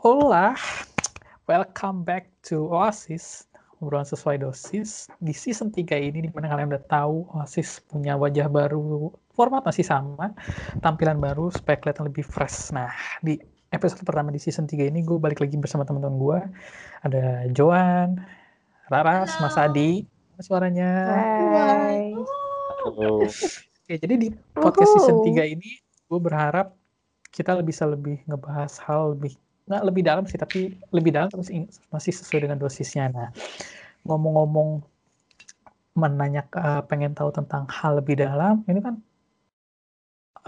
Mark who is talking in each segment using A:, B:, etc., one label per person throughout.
A: Hola, welcome back to Oasis, obrolan sesuai dosis. Di season 3 ini, di mana kalian udah tahu Oasis punya wajah baru, format masih sama, tampilan baru, supaya kelihatan lebih fresh. Nah, di episode pertama di season 3 ini, gue balik lagi bersama teman-teman gue. Ada Joan, Raras, Mas Adi, suaranya.
B: Hai.
C: Halo.
A: Oke, jadi di podcast season 3 ini, gue berharap kita bisa lebih ngebahas hal lebih nggak lebih dalam sih tapi lebih dalam terus masih sesuai dengan dosisnya. Nah ngomong-ngomong menanya uh, pengen tahu tentang hal lebih dalam ini kan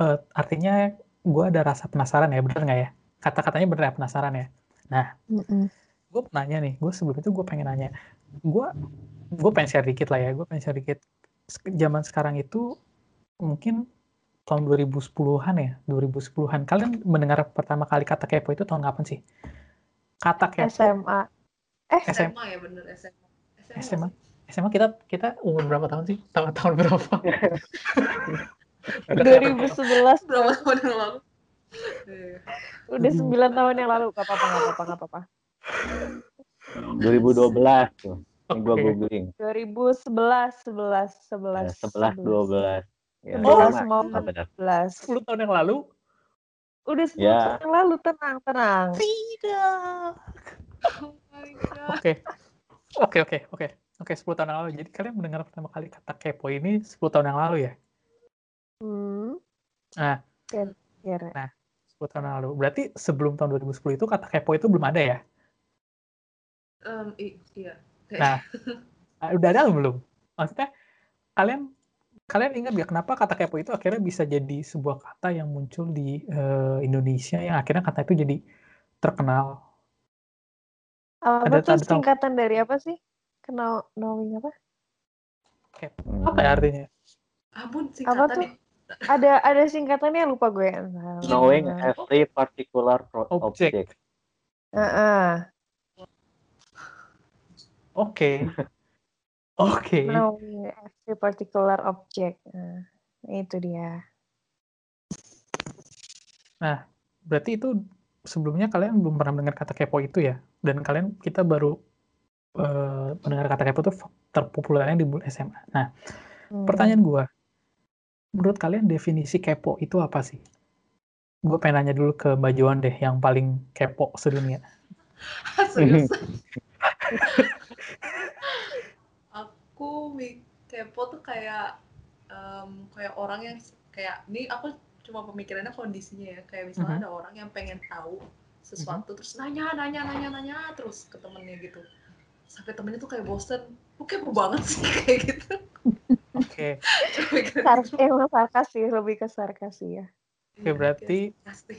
A: uh, artinya gue ada rasa penasaran ya bener nggak ya? Kata-katanya bener ya penasaran ya? Nah mm -mm. gue nanya nih gue sebelum itu gue pengen nanya. Gue gue pengen share dikit lah ya gue pengen share dikit. Zaman sekarang itu mungkin tahun 2010-an ya, 2010-an. Kalian mendengar pertama kali kata kepo itu tahun kapan sih? Kata kepo.
B: SMA.
D: Eh, SMA ya bener SMA.
A: SMA. SMA. SMA kita kita umur berapa tahun sih? Tahun tahun berapa?
B: 2011
D: berapa tahun yang lalu?
B: Udah 9 tahun yang lalu, gak apa-apa, gak apa-apa, gak apa-apa.
C: 2012 tuh. Ini gue googling.
B: 2011, 11, 11.
C: Ya, 11, 12. Ya,
B: Oh,
C: sama.
B: semua
C: Ah, benar.
B: 11.
A: 10 tahun yang lalu?
B: Udah 10
C: Ya.
B: tahun yang lalu, tenang, tenang.
A: Tidak.
D: Oh my god.
A: Oke. Oke, oke, oke. Oke, 10 tahun yang lalu. Jadi kalian mendengar pertama kali kata kepo ini 10 tahun yang lalu ya?
B: Hmm.
A: Nah.
B: Kira-kira.
A: 10 tahun yang lalu. Berarti sebelum tahun 2010 itu kata kepo itu belum ada ya?
D: Em, i- iya.
A: Nah, ah, udah ada belum? Maksudnya kalian kalian ingat gak kenapa kata kepo itu akhirnya bisa jadi sebuah kata yang muncul di eh, Indonesia yang akhirnya kata itu jadi terkenal?
B: Apa
A: Ada
B: tuh
A: tahu.
B: singkatan dari apa sih? Kenal knowing apa?
A: Kepo. Apa ya artinya?
D: Ampun
B: Apa tuh?
D: ya.
B: Ada ada singkatannya lupa gue.
C: Knowing
B: Nah.
C: every particular
A: Object.
C: object.
B: Heeh.
A: Oke. Oke.
B: Knowing every particular object. Nah, itu dia.
A: Berarti itu sebelumnya kalian belum pernah mendengar kata kepo itu ya? Dan kalian kita baru eh, mendengar kata kepo itu terpopulernya di bulan SMA. Nah,
B: Hmm.
A: pertanyaan gua, menurut kalian definisi kepo itu apa sih? Gue pengen nanya dulu ke Mbak Joan deh, yang paling kepo sedunia.
D: Serius. aku mi- kepo tuh kayak em, kayak orang yang kayak ini aku cuma pemikirannya kondisinya ya kayak misalnya
A: Mhm.
D: ada orang yang pengen tahu sesuatu terus nanya nanya nanya nanya terus ke temennya gitu sampai temennya tuh kayak bosen lu kepo banget sih kayak gitu
A: Oke,
B: Sar emang sarkas sih, lebih ke sarkas sih ya.
A: Oke, berarti-
D: pasti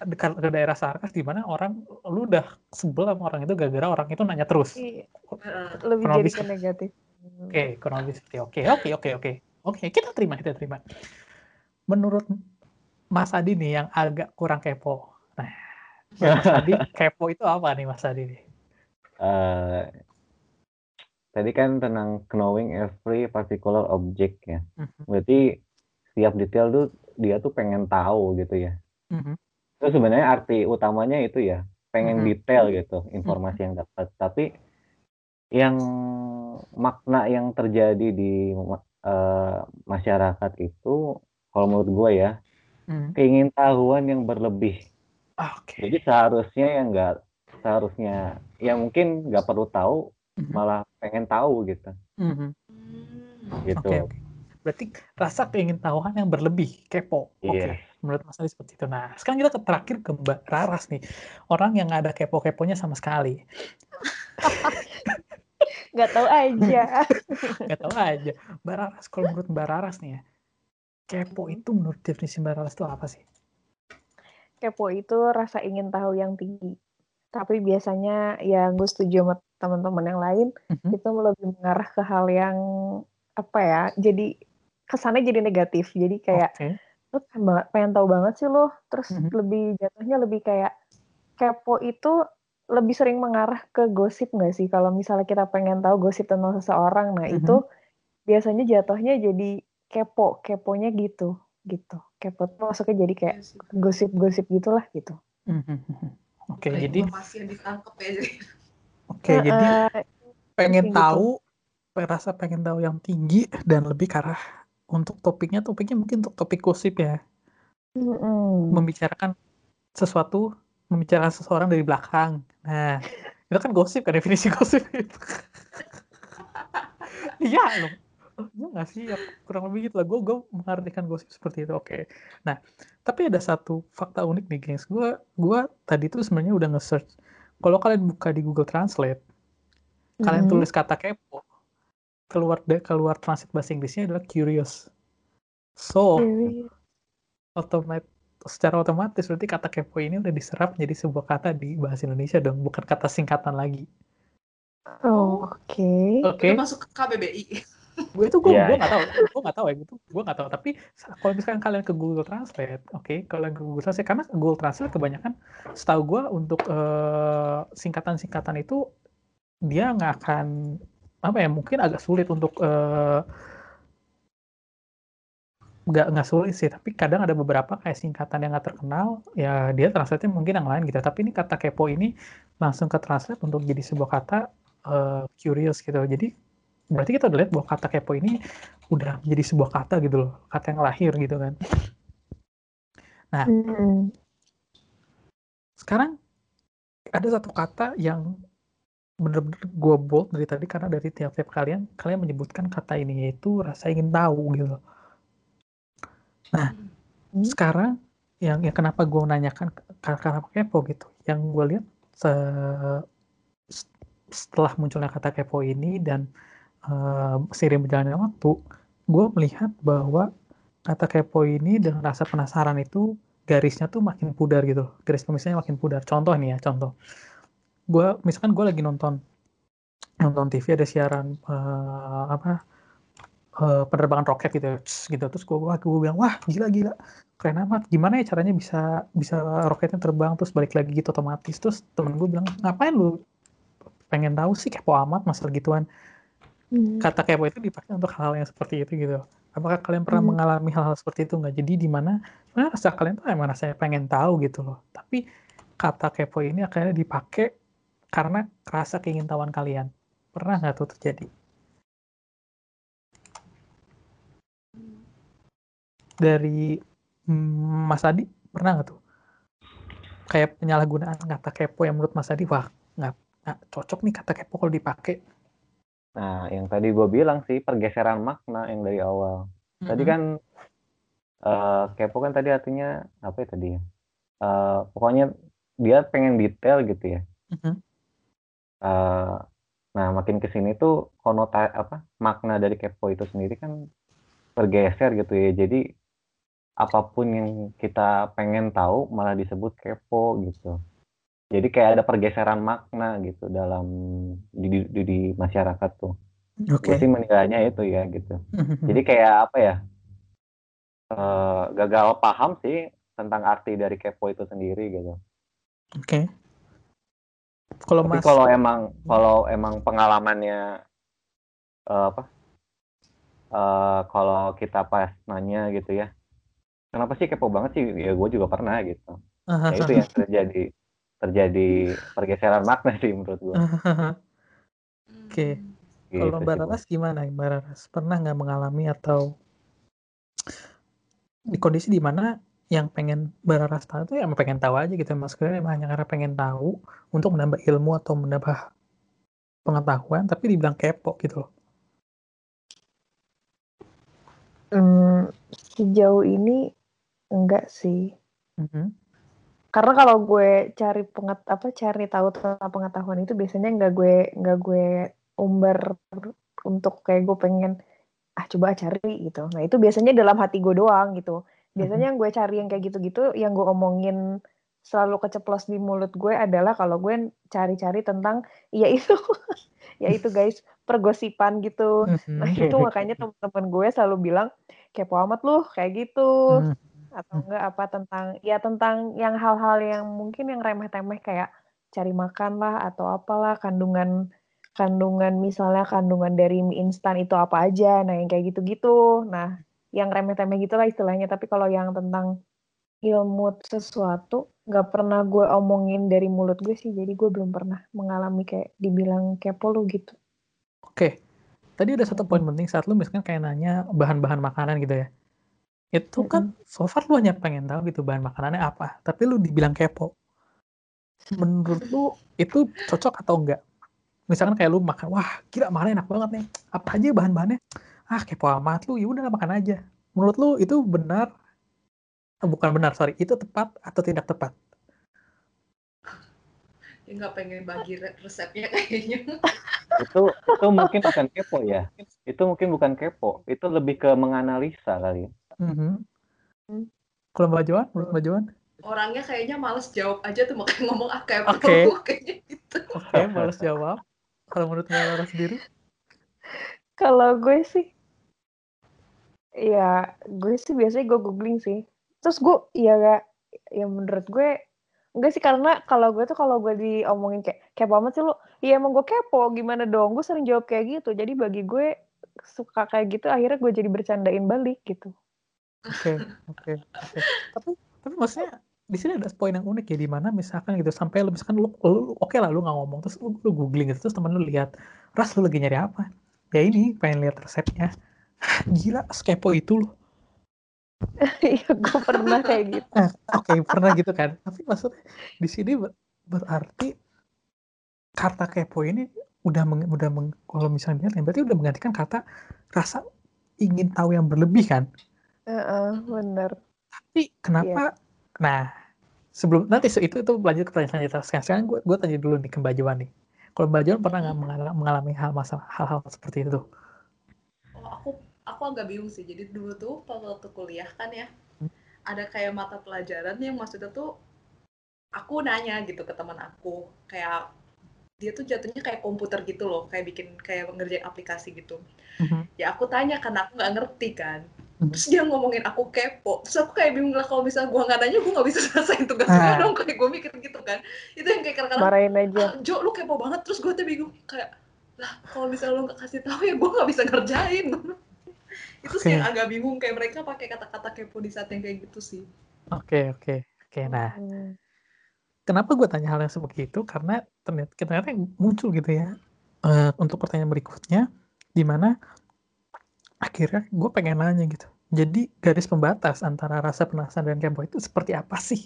A: di ke daerah Sarkas di mana orang lu udah sebel sama orang itu gara-gara orang itu nanya terus.
B: Iya,
D: Heeh.
B: lebih
A: Kurang
B: jadi ke negatif.
A: Oke, kurang lebih seperti oke, oke, oke, oke. Oke, kita terima, kita terima. Menurut Mas Adi nih yang agak kurang kepo. Nah, Mas Adi kepo itu apa nih Mas Adi nih?
C: Eh, tadi kan tentang knowing every particular object ya.
A: Mhm,
C: Berarti setiap detail tuh dia tuh pengen tahu gitu ya.
A: mhm,
C: Itu sebenarnya arti utamanya itu ya, pengen
A: Mhm.
C: detail gitu informasi yang dapat. Tapi yang makna yang terjadi di eh, masyarakat itu, kalau menurut gue ya,
A: mhm.
C: keingintahuan yang berlebih.
A: Oke.
C: Jadi seharusnya yang enggak seharusnya ya mungkin nggak perlu tahu,
A: Mhm,
C: malah pengen tahu gitu,
A: mhm.
D: Hmm.
C: gitu.
A: Oke, oke. Berarti rasa keingintahuan yang berlebih, kepo. Oke,
C: Iya.
A: menurut Mas Adi seperti itu. Nah, sekarang kita ke terakhir ke Mbak Raras nih. Orang yang nggak ada kepo-keponya sama sekali.
B: Nggak tahu aja.
A: Gak tahu aja. Mbak Raras, kalau menurut Mbak Raras nih ya, kepo itu menurut definisi Mbak Raras itu apa sih?
B: Kepo itu rasa ingin tahu yang tinggi. Tapi biasanya ya gue setuju sama teman-teman yang lain,
A: Mhm.
B: itu lebih mengarah ke hal yang apa ya, jadi kesannya jadi negatif. Jadi kayak
A: Oke.
B: lu pengen pengen tahu banget sih lo, terus
A: Mhm.
B: lebih jatuhnya lebih kayak kepo itu lebih sering mengarah ke gosip nggak sih? Kalau misalnya kita pengen tahu gosip tentang seseorang, nah
A: Mhm.
B: itu biasanya jatuhnya jadi kepo, keponya gitu, gitu. Kepo tuh masuknya jadi kayak
D: Iya
B: gosip-gosip gitulah gitu.
A: Mhm, mhm. Oke,
D: Ada
A: jadi
D: informasi yang ditangkap ya jadi.
A: oke, jadi
B: Eh,
A: pengen
B: gitu.
A: tahu, rasa pengen tahu yang tinggi dan lebih ke arah untuk topiknya, topiknya mungkin untuk topik gosip ya.
B: mm-mm.
A: Membicarakan sesuatu, membicarakan seseorang dari belakang. Nah, itu kan gosip kan definisi gosip itu. Iya loh. Oh, iya nggak sih? Ya, kurang lebih gitu lah. Gue gue mengartikan gosip seperti itu. Oke. Nah, tapi ada satu fakta unik nih, gengs. Gue gue tadi tuh sebenarnya udah nge-search. Kalau kalian buka di Google Translate, kalian
B: Mhm.
A: tulis kata kepo, keluar de- keluar translate bahasa Inggrisnya adalah curious. So,
B: Jadi,
A: otomat secara otomatis berarti kata kepo ini udah diserap menjadi sebuah kata di bahasa Indonesia dong, bukan kata singkatan lagi.
B: oh, oke.
A: Oke.
D: Udah masuk ke KBBI.
A: gue itu gue
C: Iya,
A: gue nggak tahu gue nggak tahu ya gitu gue nggak tahu tapi kalau misalkan kalian ke Google Translate oke kalau ke Google Translate karena Google Translate kebanyakan setahu gue untuk eh, singkatan-singkatan itu dia nggak akan apa ya mungkin agak sulit untuk eh, nggak nggak sulit sih tapi kadang ada beberapa kayak singkatan yang nggak terkenal ya dia translate mungkin yang lain gitu tapi ini kata kepo ini langsung ke translate untuk jadi sebuah kata eh, curious gitu jadi berarti kita udah lihat bahwa kata kepo ini udah menjadi sebuah kata gitu loh kata yang lahir gitu kan
B: Mm-mm.
A: sekarang ada satu kata yang bener-bener gue bold dari tadi karena dari tiap-tiap kalian kalian menyebutkan kata ini yaitu rasa ingin tahu gitu loh. Nah
B: Hmm.
A: sekarang yang yang kenapa gue menanyakan ke- kenapa kepo gitu yang gue lihat se- setelah munculnya kata kepo ini dan eh, seiring berjalannya waktu gue melihat bahwa kata kepo ini dengan rasa penasaran itu garisnya tuh makin pudar gitu loh. garis pemisahnya makin pudar contoh nih ya contoh gue misalkan gue lagi nonton nonton TV ada siaran eh, apa eh, penerbangan roket gitu ya, gitu. Terus gue gue bilang wah gila gila. Keren amat. Gimana ya caranya bisa bisa roketnya terbang terus balik lagi gitu otomatis. Terus temen gue bilang ngapain lu? Pengen tahu sih kepo amat masalah gituan.
B: Hmm.
A: kata kepo itu dipakai untuk hal yang seperti itu gitu. Apakah kalian pernah
B: Hmm.
A: mengalami hal-hal seperti itu nggak? Jadi di mana? Sebenarnya rasa kalian tuh emang rasanya pengen tahu gitu loh. Tapi kata kepo ini akhirnya dipakai karena rasa keingintahuan kalian. Pernah nggak tuh terjadi dari mm, Mas Adi pernah nggak tuh kayak penyalahgunaan kata kepo yang menurut Mas Adi wah nggak cocok nih kata kepo kalau dipakai
C: Nah, yang tadi gue bilang sih pergeseran makna yang dari awal. Tadi
A: Mhm.
C: kan eh, kepo kan tadi artinya apa ya tadi ya? Eh, pokoknya dia pengen detail gitu ya.
A: Mhm.
C: Eh, nah, makin ke sini tuh konota apa makna dari kepo itu sendiri kan bergeser gitu ya. Jadi apa pun yang kita pengen tahu malah disebut kepo gitu. Jadi kayak ada pergeseran makna gitu dalam di, di, di- di masyarakat tuh. Gue sih menilainya itu ya gitu. Jadi kayak apa ya? eh, gagal paham sih tentang arti dari kepo itu sendiri gitu.
A: Oke. Kalau
C: Tapi
A: Mas
C: kalau emang kalau emang pengalamannya eh, apa? eh, kalau kita pas nanya gitu ya, kenapa sih kepo banget sih? Ya gue juga pernah gitu. Ya itu yang terjadi terjadi pergeseran makna sih menurut gue.
A: Oke. Kalau
C: Gitu
A: Mbak
C: Bos.
A: Raras gimana Mbak Raras? Pernah nggak mengalami atau di kondisi di mana yang pengen Mbak Raras tahu itu ya emang pengen tahu aja gitu Mas Kira emang hanya karena pengen tahu untuk menambah ilmu atau menambah pengetahuan tapi dibilang kepo gitu loh.
B: Hmm, sejauh ini enggak sih.
A: Mhm.
B: Karena kalau gue cari penget apa cari tahu tentang pengetahuan itu biasanya nggak gue nggak gue umbar untuk kayak gue pengen ah coba cari gitu. Nah itu biasanya dalam hati gue doang gitu. Biasanya yang gue cari yang kayak gitu-gitu yang gue omongin selalu keceplos di mulut gue adalah kalau gue cari-cari tentang ya itu ya itu guys pergosipan gitu. Nah
A: Mhm.
B: itu makanya teman-teman gue selalu bilang kepo amat lu kayak gitu
A: Mhm.
B: Atau enggak apa tentang ya tentang yang hal-hal yang mungkin yang remeh-temeh kayak cari makan lah atau apalah kandungan kandungan misalnya kandungan dari mie instan itu apa aja nah yang kayak gitu-gitu. Nah yang remeh-temeh gitulah istilahnya. Tapi kalau yang tentang ilmu sesuatu nggak pernah gue omongin dari mulut gue sih. Jadi gue belum pernah mengalami kayak dibilang kepo lu gitu.
A: Oke, tadi ada satu poin penting saat lu misalkan kayak nanya bahan-bahan makanan gitu ya. Itu kan so far lu hanya pengen tahu gitu bahan makanannya apa, tapi lu dibilang kepo. Menurut lu itu cocok atau enggak? Misalkan kayak lu makan, wah gila makannya enak banget nih. Apa aja bahan-bahannya? Ah kepo amat lu, ya udah makan aja. Menurut lu itu benar? eh, Bukan benar, sorry. Itu tepat atau tidak tepat?
D: Ya nggak pengen bagi re- resepnya kayaknya.
C: itu itu mungkin bukan kepo ya itu mungkin bukan kepo itu lebih ke menganalisa kali ya.
A: Mhm.
B: Hmm.
A: Kalau Mbak Joan, menurut Mbak Joan?
D: Orangnya kayaknya males jawab aja tuh makanya ngomong ah kayak
A: Oke.
D: kayaknya gitu.
A: Oke, balas jawab. Kalau menurut Mbak Laura sendiri?
B: Kalau gue sih, ya gue sih biasanya gue googling sih. Terus gue, ya gak, ya menurut gue, enggak sih karena kalau gue tuh kalau gue diomongin kayak kepo amat sih lu, ya emang gue kepo, gimana dong? Gue sering jawab kayak gitu. Jadi bagi gue suka kayak gitu, akhirnya gue jadi bercandain balik gitu.
A: Oke, oke, oke. Tapi tapi maksudnya di sini ada poin yang unik ya di mana misalkan gitu sampai lu misalkan lu, lu- oke lah lu nggak ngomong terus lu, lu googling gitu terus temen lu lihat ras lu lagi nyari apa? Ya ini pengen lihat resepnya. Gila skepo itu loh.
B: Iya, gue pernah kayak gitu.
A: Nah, oke pernah gitu kan. Tapi maksudnya di sini ber- berarti kata kepo ini udah meng, udah meng- kalau misalnya ya, berarti udah menggantikan kata rasa ingin tahu yang berlebih kan
B: Heeh, bener.
A: Tapi kenapa? Nah, sebelum nanti itu itu lanjut ke pertanyaan selanjutnya. Sekarang, sekarang gue gue tanya dulu nih ke Mbak Joan nih. Kalau Mbak Joan pernah nggak mengalami, mengalami hal masalah hal-hal seperti itu?
D: Oh, aku aku agak bingung sih. Jadi dulu tuh pas waktu kuliah kan ya,
A: Hmm.
D: ada kayak mata pelajaran yang maksudnya tuh aku nanya gitu ke teman aku, kayak dia tuh jatuhnya kayak komputer gitu loh, kayak bikin kayak ngerjain aplikasi gitu.
A: Mhm.
D: Ya aku tanya karena aku nggak ngerti kan. Terus dia ngomongin aku kepo. Terus aku kayak bingung lah kalau misalnya gua nggak nanya, gua nggak bisa selesaiin tugas
A: Ah.
D: gua dong. Kayak gue mikir gitu kan. Itu yang kayak kadang-kadang
B: Marahin aja.
D: ah, Jo lu kepo banget terus gue tuh bingung kayak lah kalau misalnya lu nggak kasih tahu ya gue nggak bisa ngerjain itu sih
A: Oke.
D: yang agak bingung kayak mereka pakai kata-kata kepo di saat yang kayak gitu sih
A: Oke oke oke. Nah,
B: Hmm.
A: kenapa gue tanya hal yang seperti itu? Karena ternyata ternyata yang muncul gitu ya eh, untuk pertanyaan berikutnya, di mana akhirnya gue pengen nanya gitu. Jadi garis pembatas antara rasa penasaran dan kepo itu seperti apa sih?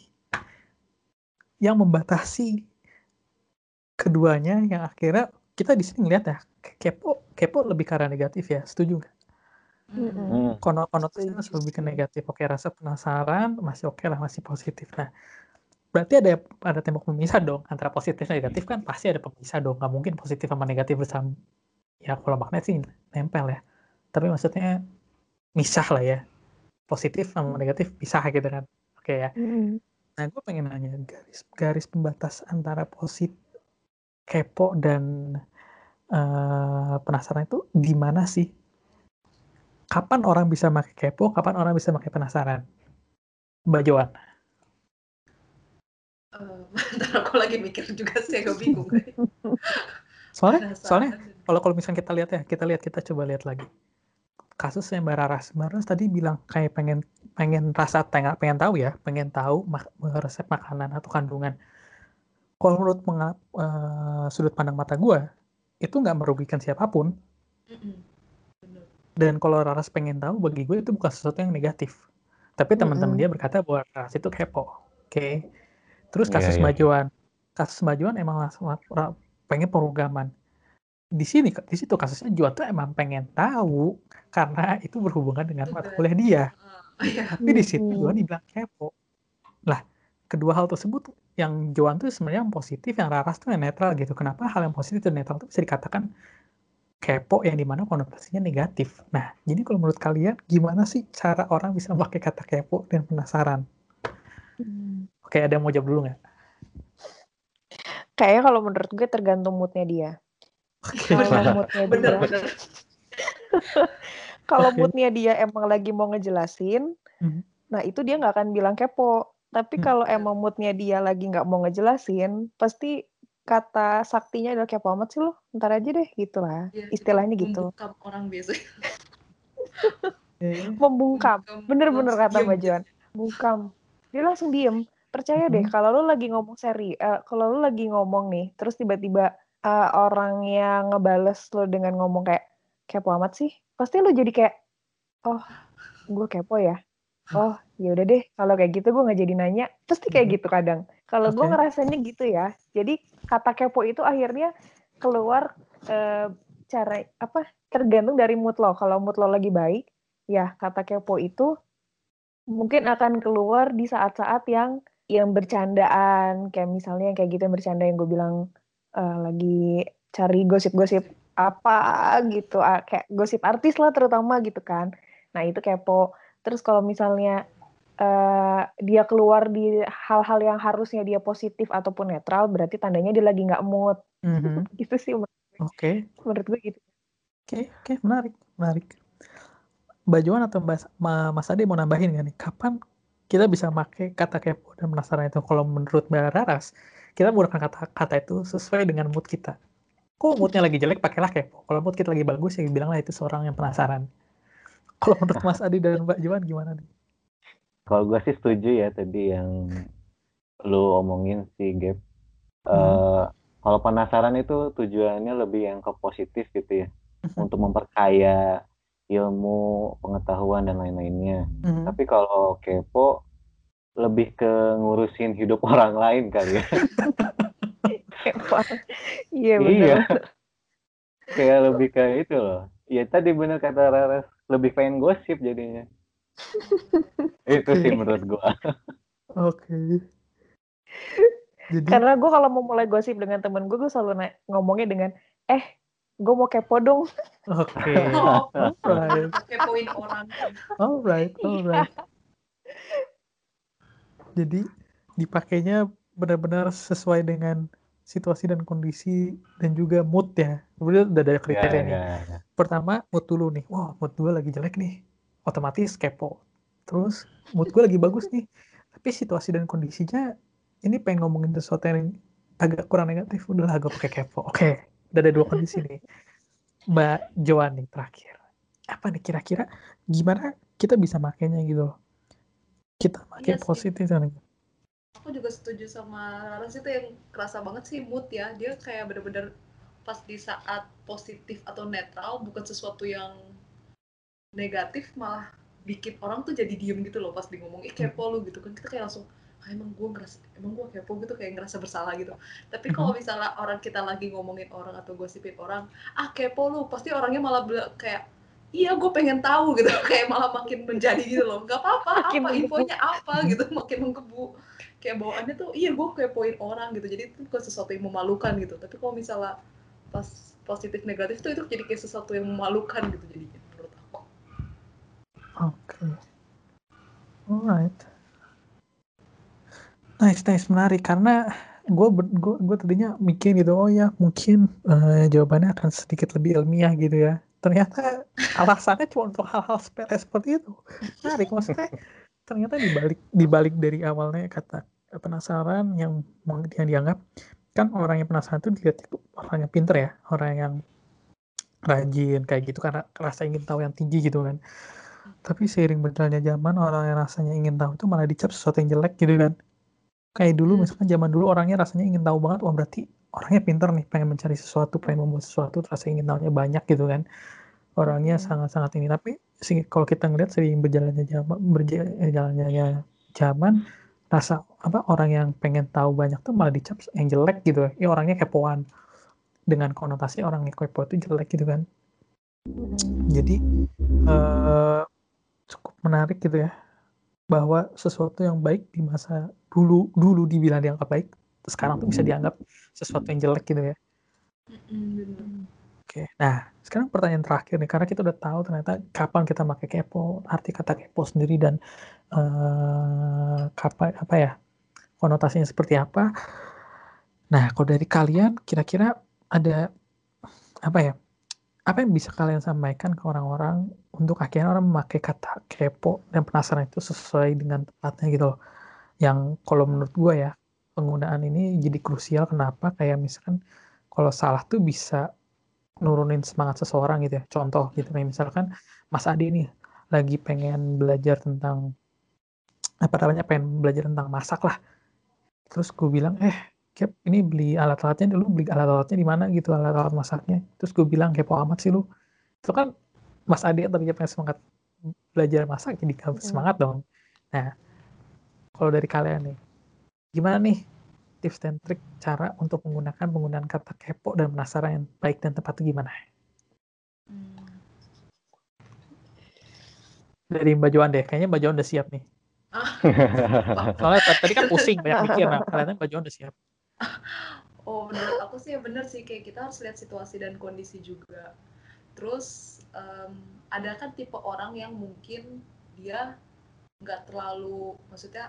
A: Yang membatasi keduanya yang akhirnya kita di sini ngeliat ya kepo kepo lebih ke arah negatif ya setuju nggak
B: Mm-mm.
C: Hmm.
A: kono konotasinya lebih ke negatif oke rasa penasaran masih oke lah masih positif nah berarti ada ada tembok pemisah dong antara positif dan negatif kan pasti ada pemisah dong nggak mungkin positif sama negatif bersama ya kalau magnet sih nempel ya tapi maksudnya misah lah ya positif sama negatif pisah gitu kan oke ya
B: Mm-mm.
A: Nah, gue pengen nanya garis garis pembatas antara positif kepo dan eh, penasaran itu di mana sih? Kapan orang bisa pakai kepo? Kapan orang bisa pakai penasaran? Mbak Joan.
D: Eh, bentar aku lagi mikir juga sih agak bingung
A: Soalnya, soalnya kalau kalau misalnya kita lihat ya, kita lihat kita coba lihat lagi. Kasusnya Mbak Raras, Mbak Raras tadi bilang kayak pengen pengen rasa tengah pengen tahu ya, pengen tahu mak- resep makanan atau kandungan. Kalau menurut eh, sudut pandang mata gue, itu nggak merugikan
D: siapa pun.
A: Dan kalau Raras pengen tahu, bagi gue itu bukan sesuatu yang negatif. Tapi teman-teman dia berkata bahwa Raras itu kepo. Oke. Terus
C: Iya,
A: kasus
C: iya.
A: Mbak Joan. Kasus Mbak Joan emang pengen programan. Di sini, di situ kasusnya Joan tuh emang pengen tahu karena itu berhubungan dengan mata kuliah dia.
D: Iya.
A: Tapi di situ. Joan dibilang kepo. Lah, kedua hal tersebut yang Joan tuh sebenarnya yang positif, yang Raras tuh yang netral gitu. Kenapa hal yang positif dan netral itu bisa dikatakan kepo yang di mana konotasinya negatif. Nah, jadi kalau menurut kalian gimana sih cara orang bisa pakai kata kepo dan penasaran?
B: Hmm.
A: Oke, ada yang mau jawab dulu nggak?
B: Kayaknya kalau menurut gue tergantung moodnya dia. Kalau moodnya dia,
D: bener-bener
B: kalau moodnya dia emang lagi mau ngejelasin,
A: Mhm.
B: nah itu dia nggak akan bilang kepo. Tapi
A: Hmm.
B: kalau emang moodnya dia lagi nggak mau ngejelasin, pasti kata saktinya adalah kepo amat sih lo, ntar aja deh gitu lah.
D: Iya,
B: Istilahnya
D: itu
B: gitu.
D: membungkam orang biasanya
A: Oke.
B: Membungkam.
D: Membungkam,
B: Bener-bener kata Mbak Joan. Bungkam. Dia langsung diem. percaya deh
A: Mhm.
B: kalau lu lagi ngomong seri, eh, kalau lu lagi ngomong nih, terus tiba-tiba eh, orang yang ngebales lu dengan ngomong kayak kepo amat sih, pasti lu jadi kayak, oh, gue kepo ya. Oh, ya udah deh, kalau kayak gitu gue nggak jadi nanya. Pasti kayak
A: Mhm.
B: gitu kadang. Kalau gue
A: Oke.
B: ngerasanya gitu ya. Jadi kata kepo itu akhirnya keluar eh, cara apa? Tergantung dari mood lo. Kalau mood lo lagi baik, ya kata kepo itu mungkin akan keluar di saat-saat yang yang bercandaan kayak misalnya yang kayak gitu yang bercanda yang gue bilang eh, lagi cari gosip-gosip apa gitu ah, kayak gosip artis lah terutama gitu kan nah itu kepo terus kalau misalnya eh, dia keluar di hal-hal yang harusnya dia positif ataupun netral berarti tandanya dia lagi nggak mood
A: Mhm.
B: gitu sih menurut,
A: Oke.
B: menurut gue gitu
A: Oke, oke, menarik, menarik. Mbak Joan atau Mbak Ma- Mas Ade mau nambahin nggak nih? Kapan kita bisa pakai kata kepo dan penasaran itu? Kalau menurut Mbak Raras, kita menggunakan kata kata itu sesuai dengan mood kita. Kok moodnya lagi jelek, pakailah kepo. Kalau mood kita lagi bagus, ya bilanglah itu seorang yang penasaran. Kalau menurut Mas Adi dan Mbak Joan gimana nih?
C: Kalau gue sih setuju ya tadi yang lu omongin sih, Gap.
A: Hmm.
C: Eh, kalau penasaran itu tujuannya lebih yang ke positif gitu ya,
A: Mhm.
C: untuk memperkaya ilmu, pengetahuan dan lain-lainnya.
A: Mhm.
C: Tapi kalau kepo lebih ke ngurusin hidup orang lain kali ya.
B: kepo iya
C: Iya. Kayak lebih kayak itu loh. Ya tadi bener kata Raras, lebih pengen gosip jadinya. itu sih menurut gua.
A: Oke. Jadi,
B: karena gue kalau mau mulai gosip dengan temen gue gue selalu ngomongnya dengan eh gue mau kepo dong
A: oke.
D: Oh,
A: Alright,
D: kepoin orang.
A: alright, alright. Jadi dipakainya benar-benar sesuai dengan situasi dan kondisi dan juga mood ya. Kemudian udah ada kriteria
C: Ya,
A: nih.
C: ya, ya.
A: Pertama mood dulu nih. Wah mood gue lagi jelek nih. Otomatis kepo. Terus mood gue lagi bagus nih. Tapi situasi dan kondisinya ini pengen ngomongin sesuatu yang agak kurang negatif. Udahlah gue pakai kepo. Oke. Udah ada dua kondisi nih. Mbak Joan nih terakhir. Apa nih kira-kira gimana kita bisa makainya gitu. Kita pakai
D: Iya
A: positif dan
D: Aku juga setuju sama Raras itu yang kerasa banget sih mood ya. Dia kayak bener-bener pas di saat positif atau netral bukan sesuatu yang negatif malah bikin orang tuh jadi diem gitu loh pas di ngomong ih kepo lu gitu kan kita kayak langsung ah, emang gue ngerasa emang gue kepo gitu kayak ngerasa bersalah gitu. Tapi kalau misalnya orang kita lagi ngomongin orang atau gosipin orang ah kepo lu pasti orangnya malah kayak iya gue pengen tahu gitu. Kayak malah makin menjadi gitu loh. Nggak apa-apa apa
B: menggebu.
D: infonya apa gitu. Makin menggebu. Kayak bawaannya tuh iya gue kepoin orang gitu. Jadi itu bukan sesuatu yang memalukan gitu. Tapi kalau misalnya pas positif negatif tuh itu jadi kayak sesuatu yang memalukan gitu jadinya menurut aku.
A: Oke. Alright. Nice, nice, menarik. Karena gue gue gue tadinya mikir gitu, oh ya mungkin eh, jawabannya akan sedikit lebih ilmiah gitu ya. Ternyata alasannya cuma untuk hal-hal sepele seperti itu. Menarik, maksudnya ternyata dibalik dibalik dari awalnya kata penasaran yang yang dianggap kan orang yang penasaran itu dilihat itu orang yang pinter ya, orang yang rajin kayak gitu karena rasa ingin tahu yang tinggi gitu kan. Tapi seiring berjalannya zaman orang yang rasanya ingin tahu itu malah dicap sesuatu yang jelek gitu kan. Kayak dulu
D: Hmm.
A: misalkan zaman dulu orangnya rasanya ingin tahu banget, wah berarti orangnya pinter nih, pengen mencari sesuatu, pengen membuat sesuatu, rasa ingin tahunya banyak gitu kan. Orangnya
B: Hmm.
A: sangat-sangat ini. Tapi sih kalau kita ngelihat seiring berjalannya zaman, berjalannya zaman, rasa apa orang yang pengen tahu banyak tuh malah dicap yang jelek gitu. Ya orangnya kepoan. Dengan konotasi orang yang kepo itu jelek gitu kan. Jadi eh, cukup menarik gitu ya bahwa sesuatu yang baik di masa dulu dulu dibilang dianggap baik sekarang tuh bisa dianggap sesuatu yang jelek gitu ya.
D: Bener.
A: oke nah sekarang pertanyaan terakhir nih karena kita udah tahu ternyata kapan kita pakai kepo arti kata kepo sendiri dan eh kapan apa ya konotasinya seperti apa. Nah kalau dari kalian kira-kira ada apa ya apa yang bisa kalian sampaikan ke orang-orang untuk akhirnya orang memakai kata kepo dan penasaran itu sesuai dengan tepatnya gitu loh. Yang kalau menurut gue ya penggunaan ini jadi krusial kenapa kayak misalkan kalau salah tuh bisa nurunin semangat seseorang gitu ya. Contoh gitu kayak misalkan Mas Adi nih lagi pengen belajar tentang apa namanya pengen belajar tentang masak lah terus gue bilang eh Cap ini beli alat-alatnya lu beli alat-alatnya di mana gitu alat-alat masaknya. Terus gue bilang kepo amat sih lu. Itu kan Mas Ade tadinya pengen semangat belajar masak jadi
B: Mm.
A: semangat dong. Nah kalau dari kalian nih gimana nih tips dan trik cara untuk menggunakan penggunaan kata kepo dan penasaran yang baik dan tepat itu gimana?
D: Hmm.
A: dari Mbak Joan deh kayaknya Mbak Joan udah siap nih. Soalnya tadi kan pusing banyak mikir nah kalian Mbak Joan udah siap
D: Oh, menurut aku sih ya bener sih kayak kita harus lihat situasi dan kondisi juga. Terus em, ada kan tipe orang yang mungkin dia nggak terlalu, maksudnya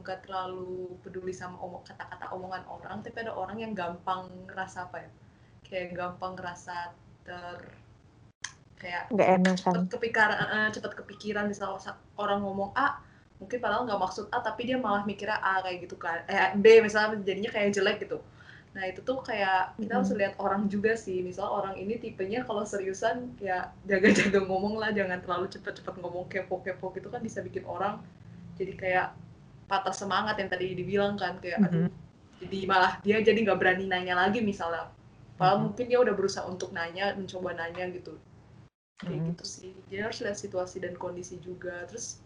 D: nggak terlalu peduli sama omong kata-kata omongan orang, tapi ada orang yang gampang ngerasa apa ya? Kayak gampang ngerasa ter kayak
B: nggak enakan
D: cepet kepikiran eh, cepet kepikiran misal sa- orang ngomong A mungkin padahal nggak maksud A tapi dia malah mikirnya A kayak gitu kan eh B misalnya jadinya kayak jelek gitu nah itu tuh kayak kita harus lihat orang juga sih misal orang ini tipenya kalau seriusan ya jaga-jaga ngomong lah jangan terlalu cepet-cepet ngomong kepo-kepo gitu kan bisa bikin orang jadi kayak patah semangat yang tadi dibilang kan kayak aduh
A: Mhm.
D: jadi malah dia jadi nggak berani nanya lagi misalnya padahal
A: Mhm.
D: mungkin dia udah berusaha untuk nanya mencoba nanya gitu kayak
A: Mhm.
D: gitu sih jadi harus lihat situasi dan kondisi juga terus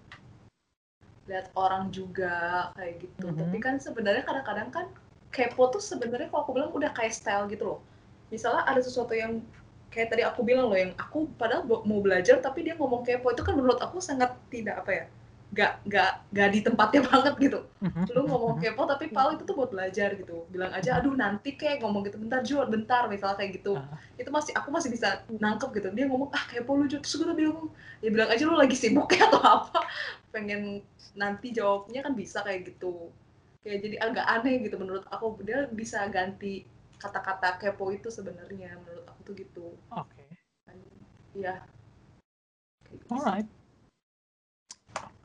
D: lihat orang juga kayak gitu
A: Mhm.
D: tapi kan sebenarnya kadang-kadang kan kepo tuh sebenarnya kalau aku bilang udah kayak style gitu loh. Misalnya ada sesuatu yang kayak tadi aku bilang loh yang aku padahal mau belajar tapi dia ngomong kepo itu kan menurut aku sangat tidak apa ya nggak nggak nggak di tempatnya banget gitu.
A: Mhm.
D: lu ngomong kepo tapi pal itu tuh buat belajar gitu. Bilang aja aduh nanti kayak ngomong gitu bentar Jur bentar misalnya kayak gitu.
A: Ah.
D: itu masih aku masih bisa nangkep gitu. Dia ngomong ah kepo lu Jur terus gue bilang ya bilang aja lu lagi sibuk ya atau apa? Pengen nanti jawabnya kan bisa kayak gitu kayak jadi agak aneh gitu menurut aku. Dia bisa ganti kata-kata kepo itu sebenarnya menurut aku tuh gitu.
A: Oke.
D: Ya Kayak gitu sih.
A: alright.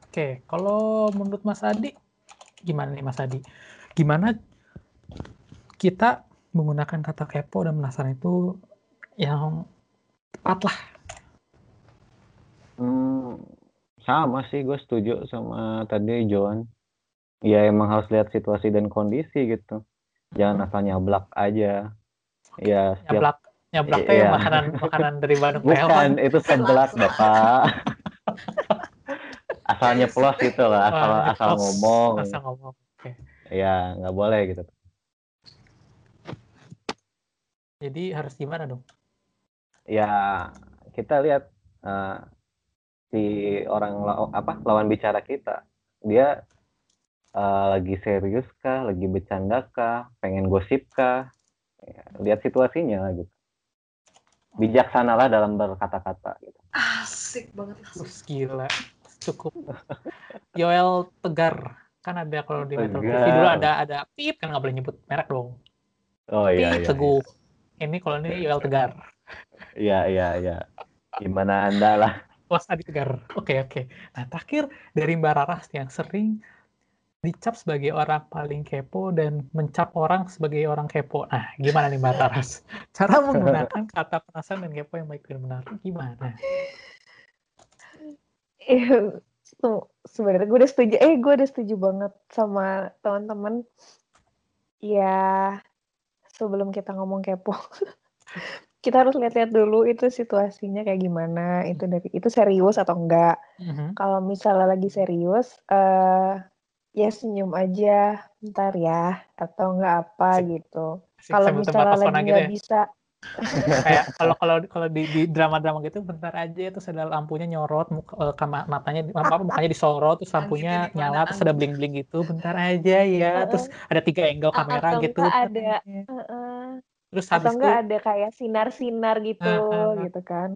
A: Oke kalau menurut Mas Adi gimana nih Mas Adi? Gimana kita menggunakan kata kepo dan penasaran itu yang tepat lah?
C: Hmm, sama sih, gue setuju sama tadi John. Ya emang harus lihat situasi dan kondisi gitu. Jangan asal nyablak aja. Ya setiap
A: nyablak nyablak teh
C: Iya.
A: makanan makanan dari Bandung
C: bukan itu seblak bapak. Asalnya
D: Yes.
C: plus gitu lah, asal
A: Wah,
C: asal
A: nyeplos.
C: ngomong.
A: asal ngomong oke
C: Ya nggak boleh gitu.
A: jadi harus gimana dong
C: Ya kita lihat eh, si orang apa lawan bicara kita, dia eh, lagi serius kah, lagi bercanda kah, pengen gosip kah, Ya, lihat situasinya gitu. Bijaksanalah dalam berkata-kata gitu.
D: asik banget langsung
A: Terus gila cukup. Yoel Tegar. Kan ada kalau di Metro TV dulu ada ada pip kan nggak boleh nyebut merek dong.
C: Oh iya
A: pip
C: iya.
A: teguh. Ini kalau ini Yoel Tegar.
C: Iya iya iya. Gimana anda lah?
A: Was Adi Tegar. Oke oke. Nah terakhir dari Mbak Raras yang sering dicap sebagai orang paling kepo dan mencap orang sebagai orang kepo. Nah gimana nih Mbak Raras cara menggunakan kata penasaran dan kepo yang baik dan benar gimana?
B: Se- sebenarnya gue udah setuju eh gue udah setuju banget sama teman-teman. Ya sebelum kita ngomong kepo kita harus lihat-lihat dulu itu situasinya kayak gimana itu dari itu serius atau enggak.
A: Mhm.
B: kalau misalnya lagi serius eh ya senyum aja bentar ya atau enggak apa
A: Asik.
B: gitu kalau misalnya lagi
A: gitu
B: nggak
A: ya
B: bisa
A: kayak kalau kalau kalau di, di drama-drama gitu bentar aja terus ada lampunya nyorot muka, eh, matanya di- apa mukanya disorot terus lampunya nyala terus ada bling-bling gitu bentar aja ya terus ada tiga angle kamera
B: atau
A: gitu
B: ada
A: aja.
B: Heeh.
A: terus
B: atau
A: habis itu
B: enggak ada kayak sinar-sinar gitu
A: ah, ah.
B: gitu kan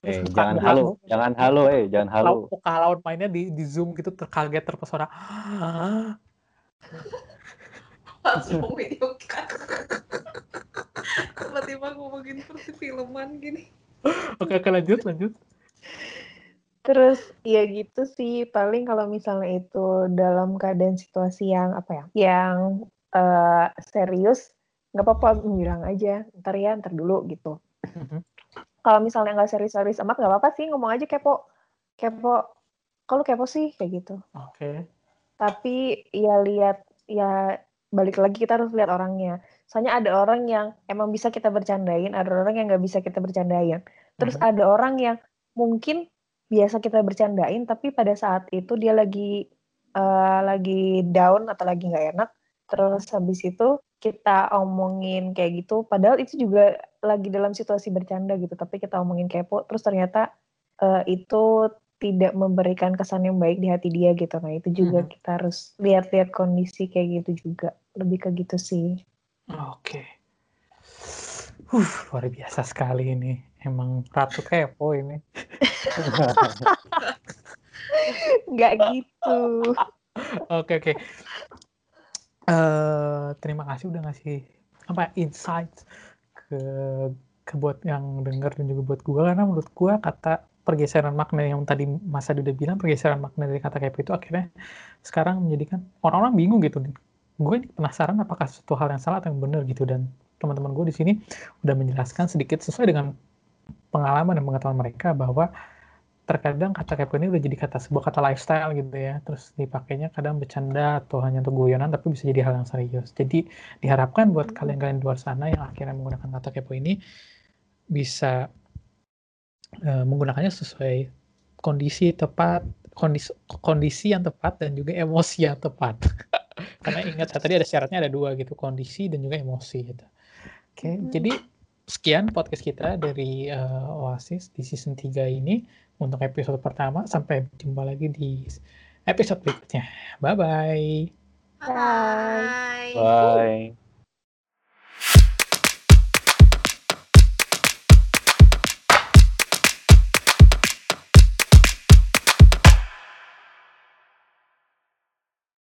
C: Eh jangan
A: muka
C: halu,
A: muka,
C: jangan halu eh jangan halu.
A: lawan- muka lawan mainnya di di zoom gitu terkaget terpesona
D: langsung video kan tiba-tiba ngomongin perfilman gini
A: oke oke lanjut lanjut
B: Terus ya gitu sih paling kalau misalnya itu dalam keadaan situasi yang apa ya, yang eh, serius nggak apa-apa bilang aja ntar ya ntar dulu gitu.
A: Mhm.
B: Kalau misalnya nggak serius-serius amat nggak apa-apa sih ngomong aja kepo, kepo. Kalau kepo sih kayak gitu.
A: oke
B: Tapi ya lihat ya balik lagi kita harus lihat orangnya. Soalnya ada orang yang emang bisa kita bercandain, ada orang yang nggak bisa kita bercandain. Terus
A: Mhm.
B: ada orang yang mungkin biasa kita bercandain, tapi pada saat itu dia lagi eh, lagi down atau lagi nggak enak. Terus habis itu kita omongin kayak gitu, padahal itu juga lagi dalam situasi bercanda gitu, tapi kita omongin kepo, terus ternyata eh, itu tidak memberikan kesan yang baik di hati dia gitu. Nah itu juga
A: Mhm.
B: kita harus lihat-lihat kondisi kayak gitu juga, lebih ke gitu sih.
A: Oke. Huh, luar biasa sekali ini. Emang ratu kepo ini.
B: Nggak gitu.
A: Oke oke. Eh terima kasih udah ngasih apa insight ke ke buat yang denger dan juga buat gua karena menurut gua kata pergeseran makna yang tadi Mas Adi udah bilang pergeseran makna dari kata kepo itu akhirnya sekarang menjadikan orang-orang bingung gitu. Gue penasaran apakah suatu hal yang salah atau yang benar gitu dan teman-teman gue di sini udah menjelaskan sedikit sesuai dengan pengalaman dan pengetahuan mereka bahwa terkadang kata kepo ini udah jadi kata sebuah kata lifestyle gitu ya. Terus dipakainya kadang bercanda atau hanya untuk guyonan tapi bisa jadi hal yang serius. Jadi diharapkan buat kalian-kalian di luar sana yang akhirnya menggunakan kata kepo ini bisa eh, menggunakannya sesuai kondisi tepat kondisi kondisi yang tepat dan juga emosi yang tepat. Karena ingat tadi ada syaratnya ada dua gitu kondisi dan juga emosi gitu. Oke.
B: Mhm.
A: jadi sekian podcast kita dari eh, Oasis di season 3 ini untuk episode pertama sampai jumpa lagi di episode berikutnya bye bye
D: Bye.
C: Bye.